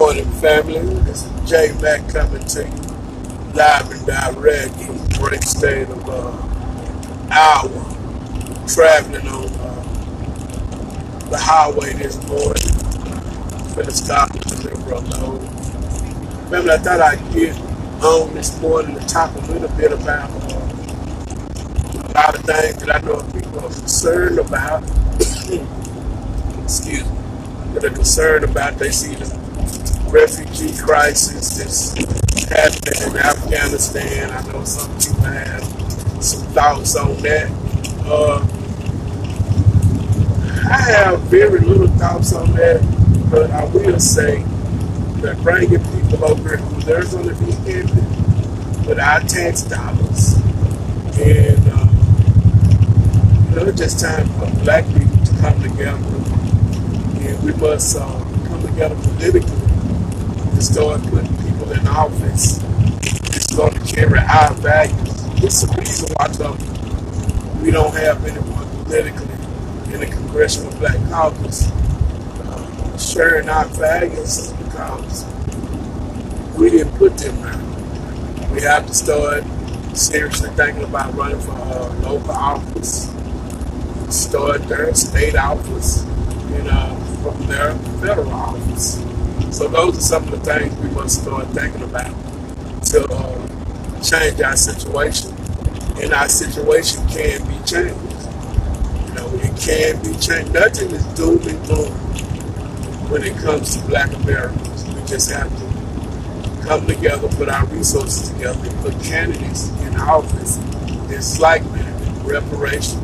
morning, family. This is J Mac coming to you live and direct from the great state of uh, Iowa. Traveling on uh, the highway this morning. Finna stop and deliver a load. Family, I thought I'd get on this morning to talk a little bit about uh, a lot of things that I know people are concerned about. Excuse me. That are concerned about. They see the refugee crisis that's happening in Afghanistan. I know some people have some thoughts on that. Uh, I have very little thoughts on that, but I will say that bringing people over who they're going to be ended with our tax dollars. And, uh, you know, it's just time for black people to come together. And we must uh, come together politically start putting people in office that's going to carry our values. It's the reason why we don't have anyone politically in the Congressional Black Caucus uh, sharing our values because we didn't put them there. We have to start seriously thinking about running for uh, local office, start there, state office, and uh, from there, federal office. So those are some of the things we must start thinking about to uh, change our situation. And our situation can be changed. You know, it can be changed. Nothing is doom and gloom when it comes to black Americans. We just have to come together, put our resources together, and put candidates in office that's like reparation,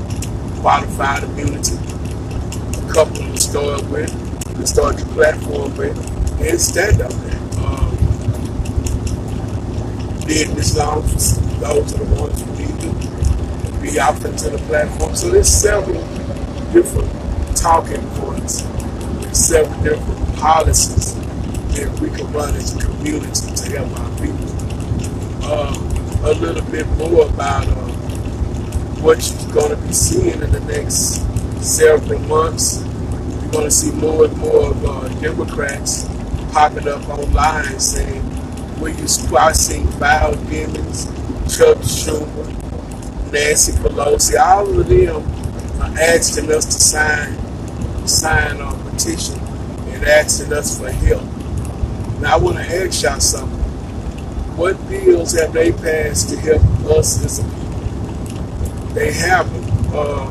qualified immunity, a couple to start with, to start your platform with, and stand up. Um, this long for those are the ones who need to be out into the platform. So there's several different talking points, several different policies that we can run as a community to help our people. Uh, a little bit more about uh, what you're going to be seeing in the next several months. You're going to see more and more of uh, Democrats popping up online saying, "Will you squashing Val Demings, Chuck Schumer, Nancy Pelosi, all of them are asking us to sign sign a petition and asking us for help. Now I want to ask y'all something. What bills have they passed to help us as a people? They haven't. Uh,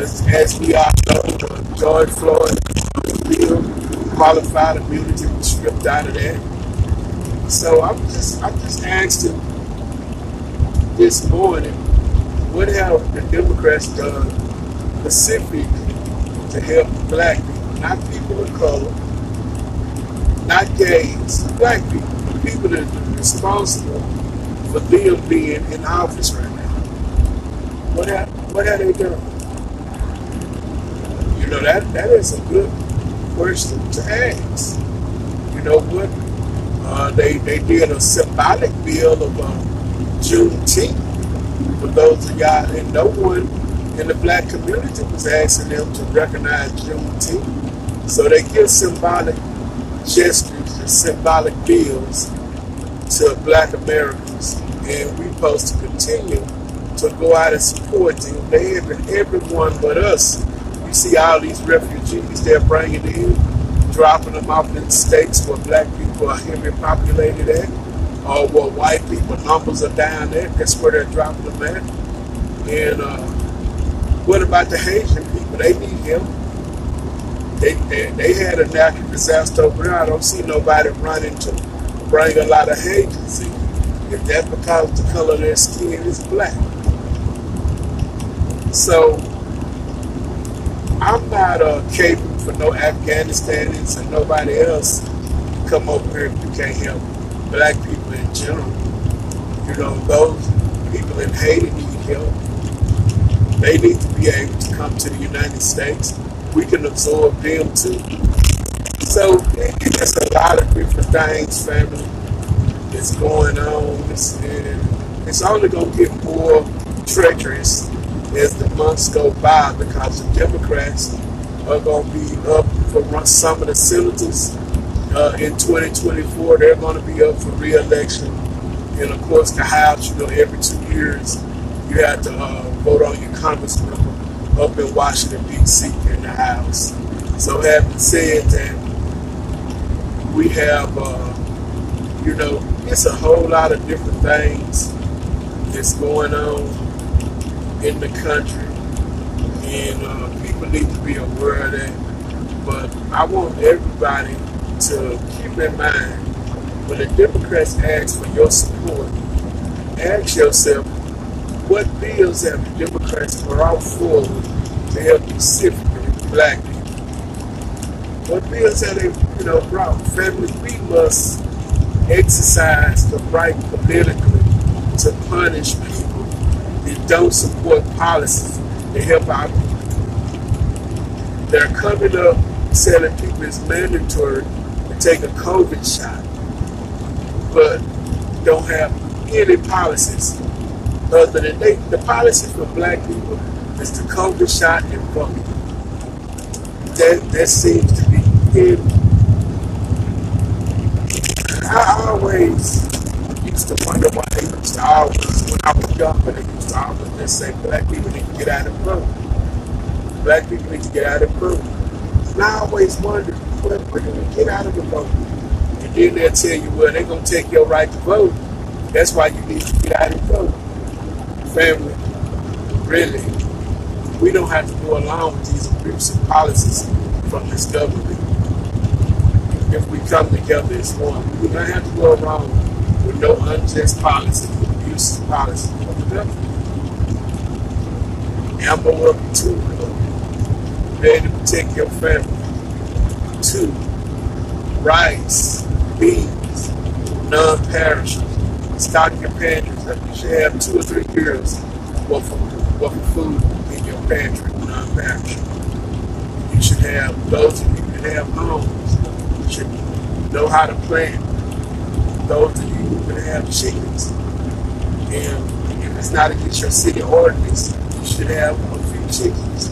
as, as we all know, George Floyd bill qualified immunity was stripped out of that. So I'm just I'm just asking this morning, what have the Democrats done specifically to help black people, not people of color, not gays, black people, people that are responsible for them being in office right now. What have what have they done? You know that that is a good question to ask. You know what? Uh, they they did a symbolic bill of uh, Juneteenth for those of y'all, and no one in the black community was asking them to recognize Juneteenth. So they give symbolic gestures and symbolic bills to black Americans, and we're supposed to continue to go out and support them. They having everyone but us see all these refugees they're bringing in, dropping them off in states where black people are heavily populated at, or where white people numbers are down there. That's where they're dropping them at. And uh, what about the Haitian people? They need help. They, they, they had a natural disaster over there. I don't see nobody running to bring a lot of Haitians in. If that's because the color of their skin is black. So I'm not uh, capable for no Afghanistanians and nobody else to come over here if you can't help black people in general. You know, those people in Haiti need help. They need to be able to come to the United States. We can absorb them too. So there's a lot of different things, family, that's going on. It's, it's only going to get more treacherous as the months go by because the Democrats are going to be up for some of the senators uh, in 2024, they're going to be up for re-election. And of course, the House, you know, every two years, you have to uh, vote on your Congress member up in Washington, D.C. in the House. So having said that, we have, uh, you know, it's a whole lot of different things that's going on in the country. And uh, people need to be aware of that. But I want everybody to keep in mind when the Democrats ask for your support, ask yourself what bills have the Democrats brought forward to help specifically black people? What bills have they, you know, brought? Family, we must exercise the right politically to punish people that don't support policies to help our people. They're coming up telling people it's mandatory to take a COVID shot, but don't have any policies other than they, the policy for black people is the COVID shot and vote. That that seems to be it. I always used to wonder why they used to always, when I was younger, they used to always just say black people need to get out of vote. Black people need to get out of vote. And I always wondered, well, when do we get out of the vote? And then they'll tell you, well, they're going to take your right to vote. That's why you need to get out and vote family, really, we don't have to go along with these abusive policies from this government. If we come together as one, we don't have to go along no unjust policy, abusive policy from the government. To work too, ready to protect your family. Two, rice, beans, non-perishable stock your pantry. You should have two or three years worth of, worth of food in your pantry, non-perishable. You should have, those of you that have homes, should know how to plant. Those of you that have chickens, and if it's not against your city ordinance, you should have a few chickens,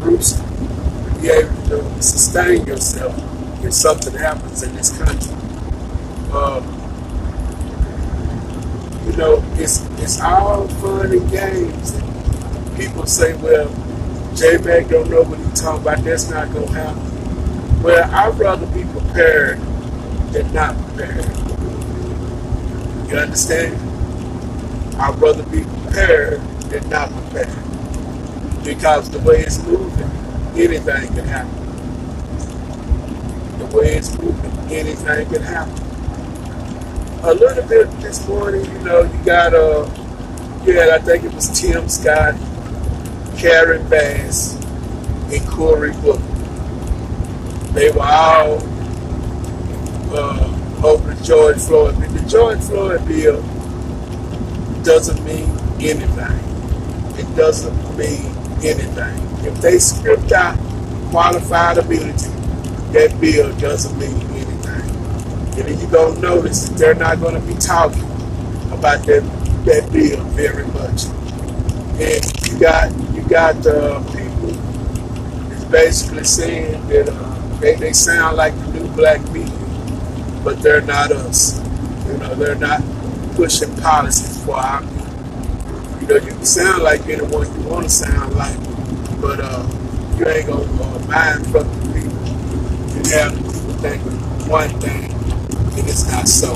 roost, to be able to sustain yourself if something happens in this country. Um, you know, it's it's all fun and games. And people say, well, J Mac don't know what he's talking about. That's not gonna happen. Well, I'd rather be prepared than not prepared. You understand? I'd rather be prepared than not prepared. Because the way it's moving, anything can happen. The way it's moving, anything can happen a little bit this morning, you know, you got uh you had I think it was Tim Scott, Karen Bass, and Cory Booker. They were all uh, over the George Floyd bill. The George Floyd bill doesn't mean anything. It doesn't mean anything. If they script out qualified immunity, that bill doesn't mean anything. and you're going to notice that they're not going to be talking about that, that bill very much. And you got you got uh, people that's basically saying that uh, they, they sound like the new black media, but they're not us. You know, they're not pushing policies for our people. You know, you can sound like anyone you want to sound like, but uh, you ain't going to uh, mind fuck the people and have people thinking one thing and it's not so.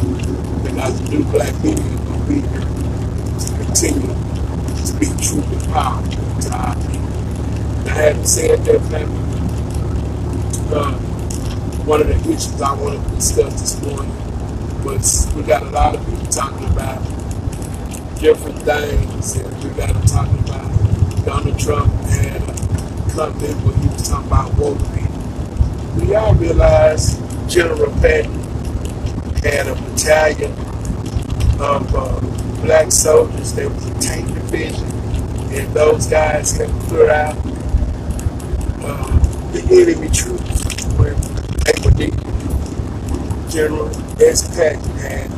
Because the new black is going to be here to continue to speak truth and power to our people. I haven't said that, family. Uh, one of the issues I want to discuss this morning was we got a lot of people talking about different things, and we got them talking about Donald Trump and comment where he was talking about woke people. Do y'all realize General Patton had a battalion of uh, black soldiers. There was a tank division, and those guys had cleared out uh, the enemy troops needed. General S. Patton had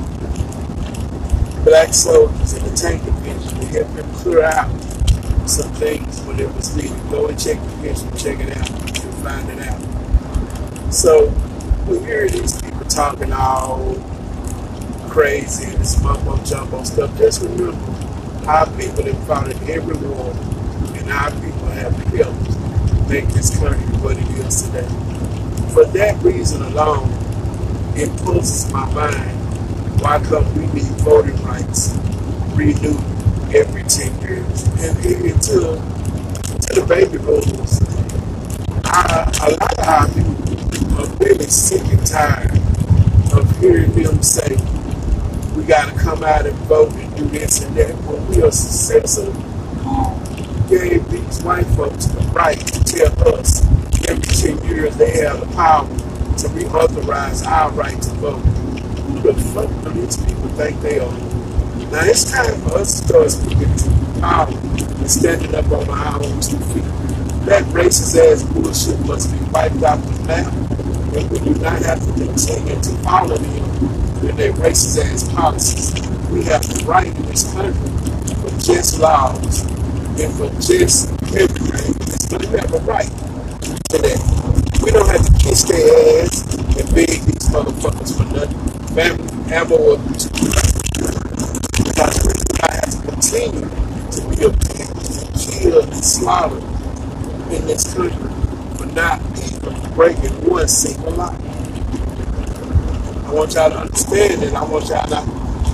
black soldiers in the tank division to help them clear out some things when it was needed. Go and check the division, check it out, you'll find it out. So we hear these people talking all crazy and this mumbo jumbo stuff, just remember how people have fought in every war and our people have helped make this country what it is today. For that reason alone, it pulls my mind why come we need voting rights renewed every 10 years? And, and to, to the baby boomers, a lot of our people are really sick and tired of hearing them say, we got to come out and vote and do this and that. When we are successful, gave these white folks the right to tell us every 10 years they have the power to reauthorize our right to vote? Who the fuck do these people think they are? Now it's time for us to start speaking to power and standing up on our own two feet. That racist ass bullshit must be wiped out the map, and we do not have to continue to follow them with their racist ass policies. We have the right in this country for just laws and for just everything. We have a right that. We don't have to kiss their ass and beg these motherfuckers for nothing. Family, ammo, or because we do not have to continue to be abused, killed, and slaughtered in this country for not even breaking one single law. I want y'all to understand that. I want y'all to.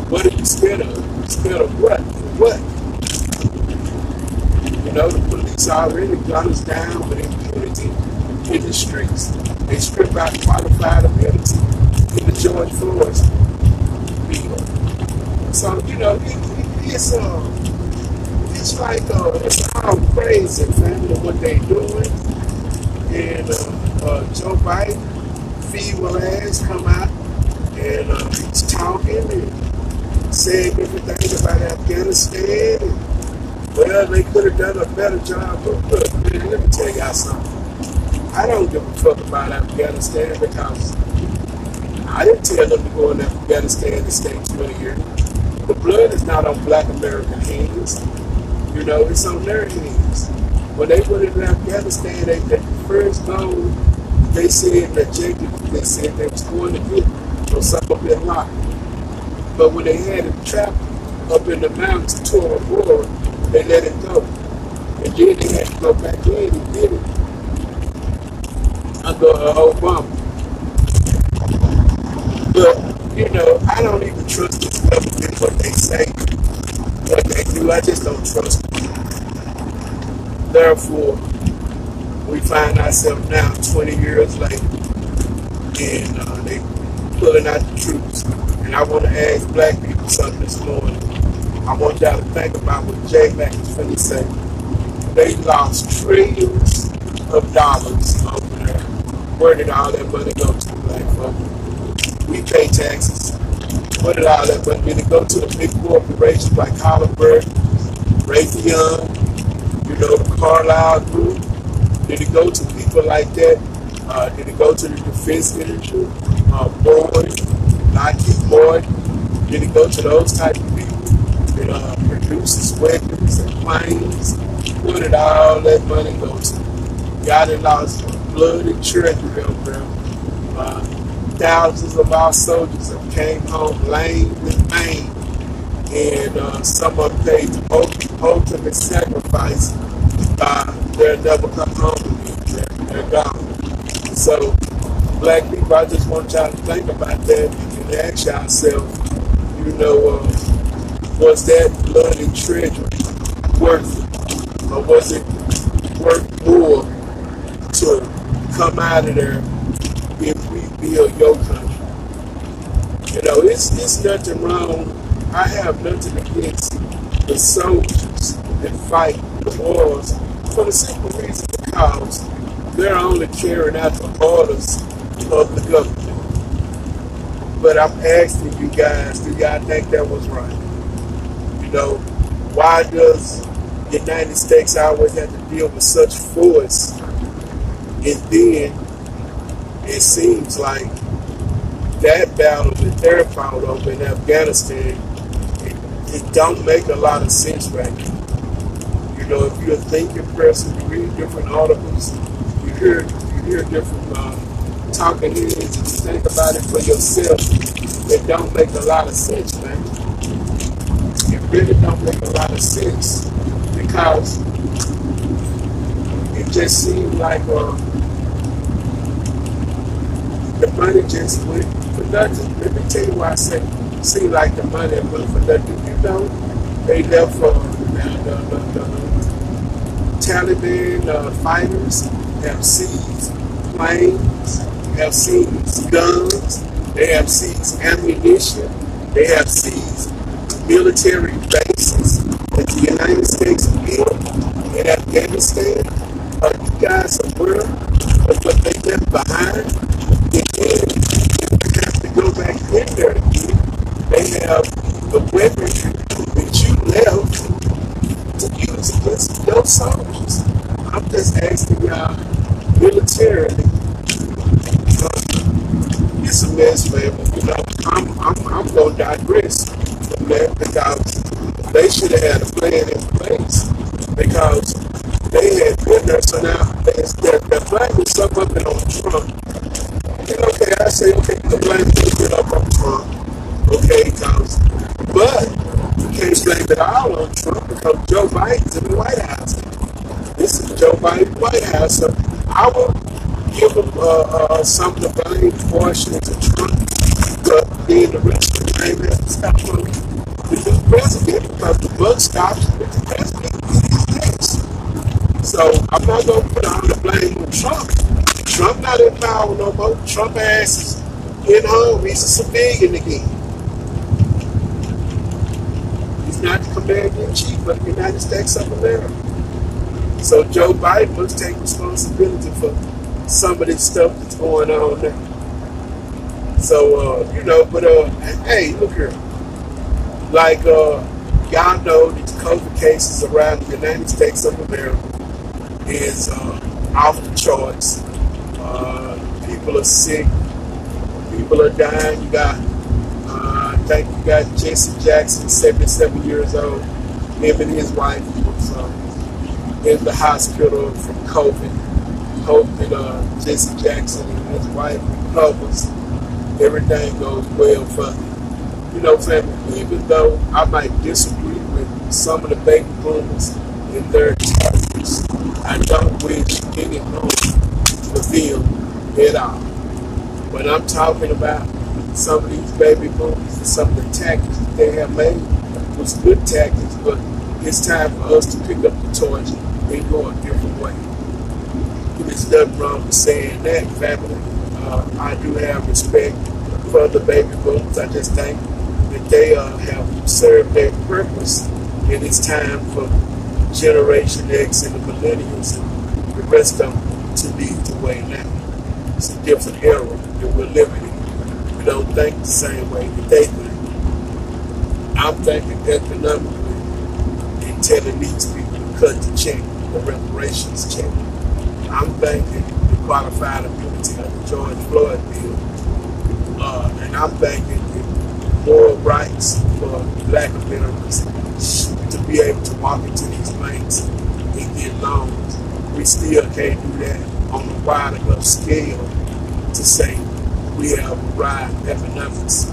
What are you scared of? Scared of what? What? You know, the police already gun us down with impunity in the streets. They strip out qualified immunity in the George Floyd bill. So you know, it, it, it's uh, it's like uh, it's all crazy, man, what they doing. And uh, uh, Joe Biden, feeble ass, come out and uh, he's talking and saying different things about Afghanistan. And, well, they could have done a better job. But look, man, let me tell y'all something. I don't give a fuck about Afghanistan because I didn't tell them to go in Afghanistan to stay 20 years. The blood is not on black American hands. You know, it's on their hands. When they went into Afghanistan, they, they first goal, they said that Jacob, they said they was going to get or something up in locked. But when they had him trapped up in the mountains to a war, they let him go. And then they had to go back in and get it under Obama. But, you know, I don't even trust this government, what they say, what they do. I just don't trust them. Therefore, we find ourselves now 20 years later, and uh, they pulling out the troops. And I want to ask black people something this morning. I want y'all to think about what J Mac is to say. They lost trillions of dollars there. Where did all that money go to, black? We pay taxes. Where did all that money it go to the big corporations like Halliburton, Raytheon, you know, the Carlyle Group? Did it go to people like that? Uh, did it go to the defense industry? uh, Boyd, Lockheed Boyd, did it go to those type of people that uh, produces weapons and planes? Where did all that money go to? Y'all done lost blood and treasury over there. Uh, thousands of our soldiers have came home lame and maimed, and uh, some of them paid the ultimate sacrifice. They'll never come home again. They're, they're gone. So black people, I just want y'all to think about that and ask yourself, you know, uh, was that blood and treasure worth it? Or was it worth more to come out of there if we build your country? You know, it's, it's nothing wrong. I have nothing against the soldiers that fight the wars for the simple reason because they're only carrying out the orders of the government. But I'm asking you guys, do y'all think that was right? You know, why does the United States always have to deal with such force? And then it seems like that battle that they're fought over in Afghanistan, it, it don't make a lot of sense right now. You know, if you're a thinking person, you read different articles, you hear you hear different uh, talking is if you think about it for yourself, it don't make a lot of sense, man. It really don't make a lot of sense because just seemed like uh, the money just went for nothing. Let me tell you why I say seemed like the money went for nothing. You know, they left the, the, the, the Taliban uh, fighters have seized planes, have seized guns, they have seized ammunition, they have seized military bases that the United States built in Afghanistan. Uh, you guys are aware of what they left behind? And have to go back in there again. They have the weaponry that you left to use against your soldiers. I'm just asking y'all militarily. Uh, it's a mess, man. But, you know, I'm, I'm, I'm going to digress from that because they should have had a plan in place because they had been there. So now they're, they're blaming something up on Trump. And okay, I say, okay, you can blame it up on Trump. Okay, because, but you can't blame it all on Trump because Joe Biden's in the White House. This is Joe Biden's White House. So I will give him uh, uh, some of the blame portion to Trump, but then the rest of the to stop from the new president because the buck stops with the president these days. So I'm not to put all the blame on Trump. Trump not in power no more. Trump ass is in home. He's a civilian again. He's not the commander in chief of the United States of America. So Joe Biden must take responsibility for some of this stuff that's going on now. So uh, you know, but uh, hey, look here. Like uh, y'all know, these COVID cases around the United States of America is uh, off the charts. Uh, people are sick. People are dying. You got, uh, I think you got Jesse Jackson, 77 years old. Him and his wife was uh, in the hospital from COVID. Hope that Jesse Jackson and his wife recovers. Everything goes well for them. You know, family, even though I might disagree with some of the baby boomers in their I don't wish any harm for them at all. But I'm talking about some of these baby boomers and some of the tactics that they have made was good tactics, but it's time for us to pick up the torch and go a different way. There's nothing wrong with saying that, family. Uh, I do have respect for the baby boomers. I just think that they uh, have served their purpose, and it's time for Generation X and the millennials and the rest of them to lead the way now. It's a different era that we're living in. We don't think the same way that they think. I'm thinking economically and telling these people to cut the check, the reparations check. I'm thinking the qualified immunity of the George Floyd bill. Uh, and I'm thinking more rights for black Americans to be able to walk into these banks and get loans. We still can't do that on a wide enough scale to say we have a right economics.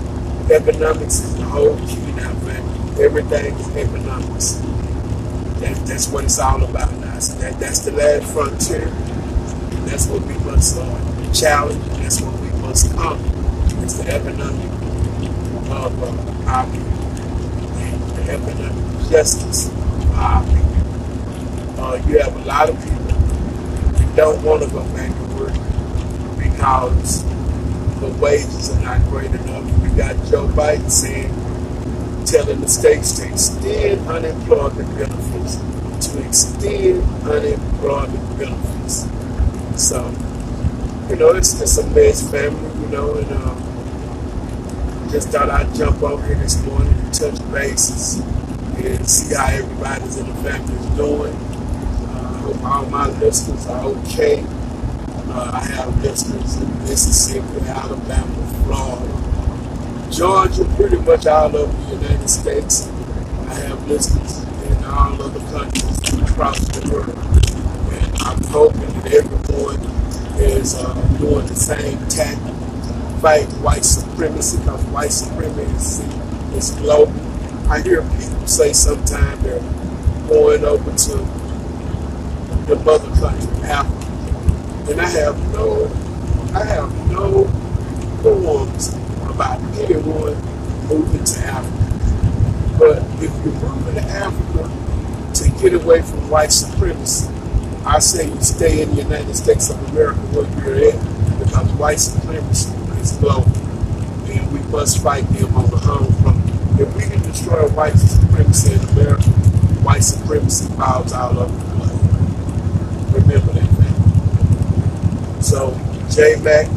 Economics is the whole key now, man. Everything is economics. That, that's what it's all about now. So that, that's the last frontier. That's what we must uh, challenge. That's what we must come. It's the economic of uh, our justice people. Uh, you have a lot of people that don't want to go back to work because the wages are not great enough. You got Joe Biden saying, telling the states to extend unemployment benefits, to extend unemployment benefits. So, you know, it's just a mess, family, you know, and um, just thought I'd jump over here this morning and touch bases and see how everybody's in the family is doing. Uh, I hope all my listeners are okay. Uh, I have listeners in Mississippi, Alabama, Florida, Georgia, pretty much all over the United States. I have listeners in all other countries across the world. And I'm hoping that everyone is uh, doing the same fight white supremacy because white supremacy is global. I hear people say sometimes they're going over to the mother country, Africa, and I have no, I have no qualms about anyone moving to Africa. But if you're moving to Africa to get away from white supremacy, I say you stay in the United States of America where you're at because white supremacy And we must fight them on the home front. If we can destroy white supremacy in America, white supremacy falls all over the place. Remember that, man. So, J Mac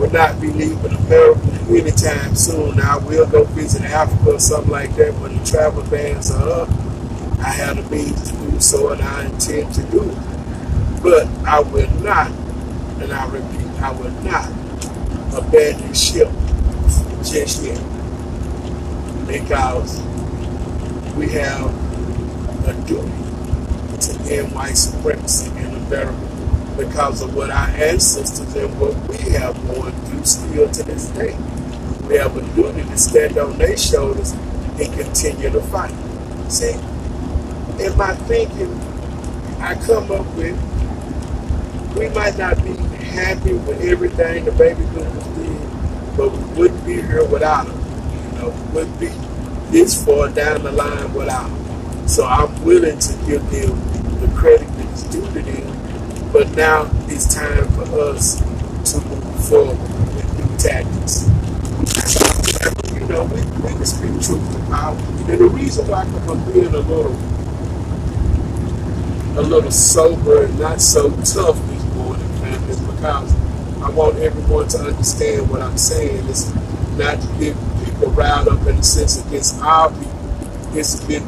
will not be leaving America anytime soon. Now, we'll go visit Africa or something like that when the travel bans are up. I have the means to do so and I intend to do it. But I will not, and I repeat, I will not abandon ship just yet. Because we have a duty to end white supremacy in America because of what our ancestors and what we have gone through still to this day. We have a duty to stand on their shoulders and continue to fight. See, in my thinking, I come up with, we might not be happy with everything the baby boomers did, but we wouldn't be here without them. You know, we wouldn't be this far down the line without them. So I'm willing to give them the credit that is due to them. But now it's time for us to move forward with new tactics. You know, we, we can speak truth to power. And the reason why I'm being a little a little sober and not so tough this morning, man, is I want everyone to understand what I'm saying. It's not to get people riled up in the sense against our people. It's to get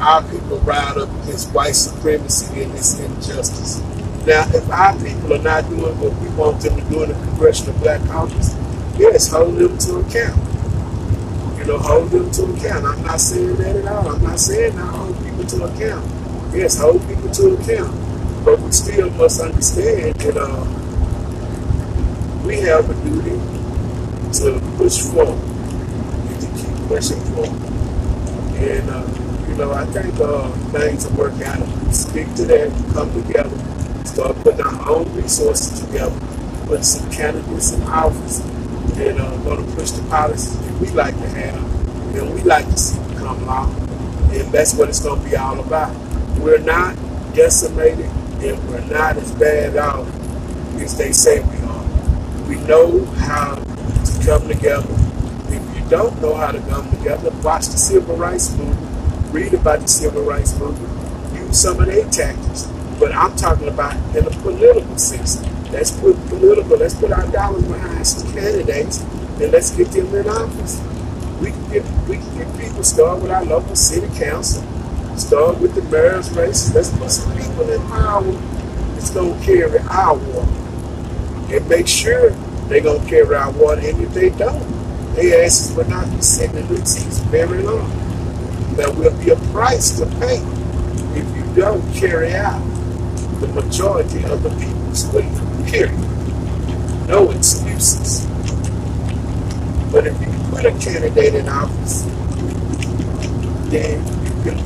our people riled up against white supremacy and this injustice. Now, if our people are not doing what we want them to do in the Congressional Black Caucus, yes, hold them to account. You know, hold them to account. I'm not saying that at all. I'm not saying I hold people to account yes, hold people to account. But we still must understand that uh, we have a duty to push forward and to keep pushing forward. And, uh, you know, I think uh, things are working out. Stick to that, come together, start putting our own resources together, put some candidates in office, and uh, going to push the policies that we like to have and we like to see come along. And that's what it's going to be all about we're not decimated and we're not as bad off as they say we. We know how to come together. If you don't know how to come together, watch the Civil Rights Movement, read about the Civil Rights Movement, use some of their tactics. But I'm talking about in a political sense. Let's put political, let's put our dollars behind some candidates and let's get them in office. We can get we can get people started with our local city council Start with the mayor's races. Let's put some people in power that's to carry our water. And make sure they're going to carry our water. And if they don't, their asses will not be sitting in the seats very long. There will be a price to pay if you don't carry out the majority of the people's will. Period. No excuses. But if you put a candidate in office, then you can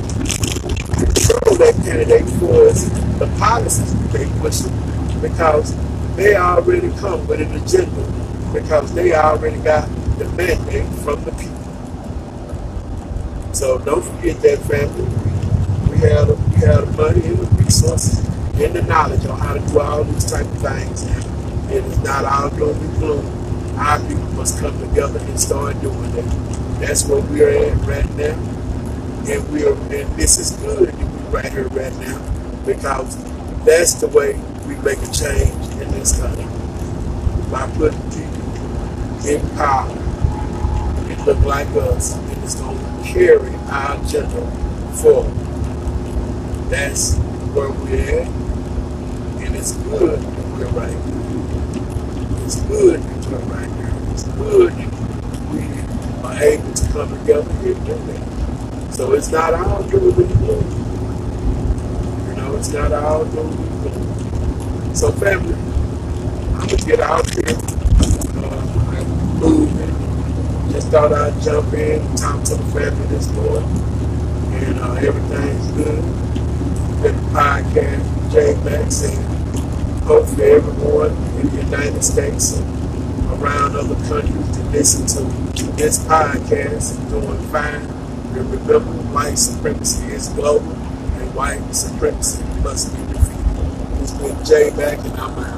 control that candidate for the policies that they push because they already come with an agenda because they already got the mandate from the people. So don't forget that family. We have we have the money and the resources and the knowledge on how to do all these type of things. And it is not all gloom and gloom. Our people must come together and start doing that. That's where we're at right now. And we're and this is good right here, right now, because that's the way we make a change in this country. By putting people in power and look like us, and it's going to carry our agenda forward. That's where we're at, and it's good that we're right here. It's good that we're right here. It's good that we are able to come together and do that. So it's not our doing you do it's not be good. So, family, I'm gonna get out here. Uh, I'm moving. Just thought I'd jump in, talk to the family this morning, and uh, everything's good. Been podcast, J Mac's, and hopefully everyone in the United States and around other countries to listen to this podcast is doing fine. And remember, white supremacy is global, and white supremacy must be J Mac, and I'm out.